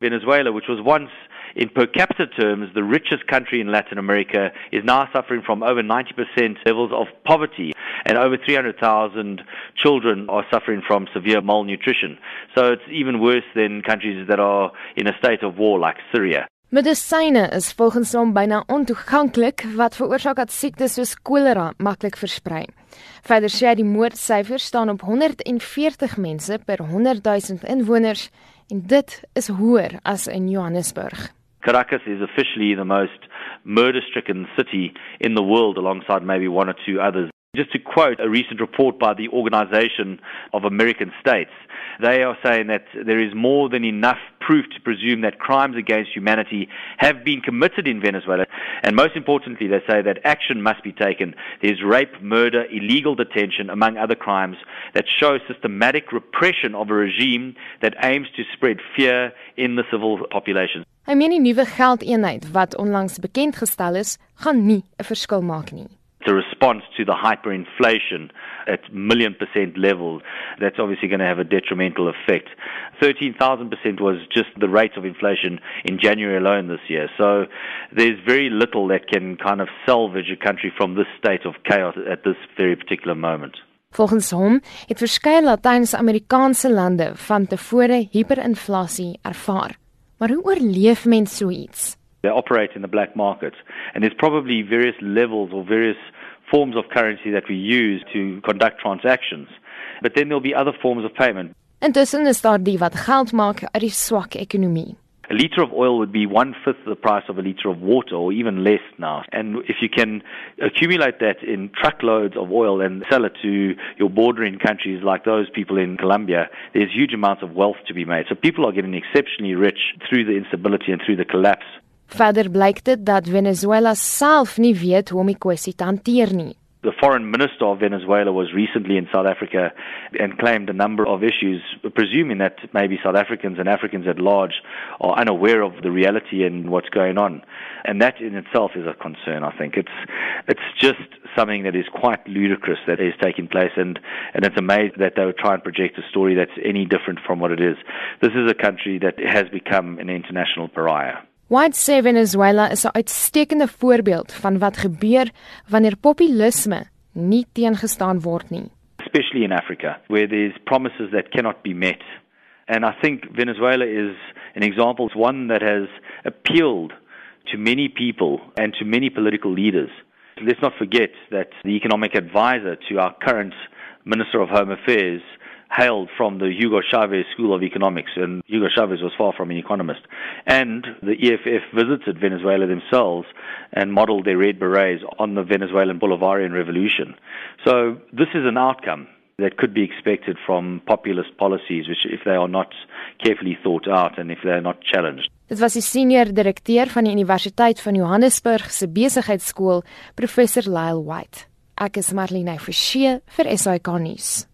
Venezuela, which was once in per capita terms the richest country in Latin America, is now suffering from over 90% levels of poverty, and over 300,000 children are suffering from severe malnutrition. So it's even worse than countries that are in a state of war like Syria. Medisyne is volgens hom byna ontoeganklik wat veroorsaak dat siektes soos kolera maklik versprei. Verder sê hy die moordsyfer staan op 140 mense per 100 000 inwoners en dit is hoër as in Johannesburg. Caracas is officially the most murder-stricken city in the world alongside maybe one or two others. Just to quote a recent report by the Organization of American States, they are saying that there is more than enough proof to presume that crimes against humanity have been committed in Venezuela. And most importantly, they say that action must be taken. There's rape, murder, illegal detention, among other crimes, that show systematic repression of a regime that aims to spread fear in the civil population. Hy meen die nuwe geldeenheid wat onlangs bekend gestel is, gaan nie 'n verskil maak nie. It's a response to the hyperinflation at million percent level. That's obviously going to have a detrimental effect. 13,000% was just the rate of inflation in January alone this year. So there's very little that can kind of salvage a country from this state of chaos at this very particular moment. Volgens hom het verskeie Latyns-Amerikaanse lande van tevore hiperinflasie ervaar. Maar hoe oorleef mens so iets? They operate in the black market and there's probably various levels or various forms of currency that we use to conduct transactions. But then there'll be other forms of payment. Intussen is daar die wat geld maak uit die swak ekonomie. A liter of oil would be one fifth the price of a liter of water, or even less now. And if you can accumulate that in truckloads of oil and sell it to your bordering countries like those people in Colombia, there's huge amounts of wealth to be made. So people are getting exceptionally rich through the instability and through the collapse. Verder blyk dit dat Venezuela self nie weet hoe om die kwessie te hanteer nie. The foreign minister of Venezuela was recently in South Africa and claimed a number of issues, presuming that maybe South Africans and Africans at large are unaware of the reality and what's going on. And that in itself is a concern, I think. It's, it's just something that is quite ludicrous that is taking place, and, and it's amazing that they would try and project a story that's any different from what it is. This is a country that has become an international pariah. White sê Venezuela is 'n uitstekende voorbeeld van wat gebeur wanneer populisme nie teengestaan word nie. Especially in Africa where there's promises that cannot be met. And I think Venezuela is an example it's one that has appealed to many people and to many political leaders. Let's not forget that the economic advisor to our current Minister of Home Affairs hailed from the Hugo Chavez School of Economics, and Hugo Chavez was far from an economist. And the EFF visited Venezuela themselves and modeled their red berets on the Venezuelan Bolivarian Revolution. So this is an outcome that could be expected from populist policies, which if they are not carefully thought out and if they are not challenged. Dit was die senior direkteur van die Universiteit van Johannesburg se besigheidskool, professor Lyle White. Ek is Marlene Forsie vir SAK nuus.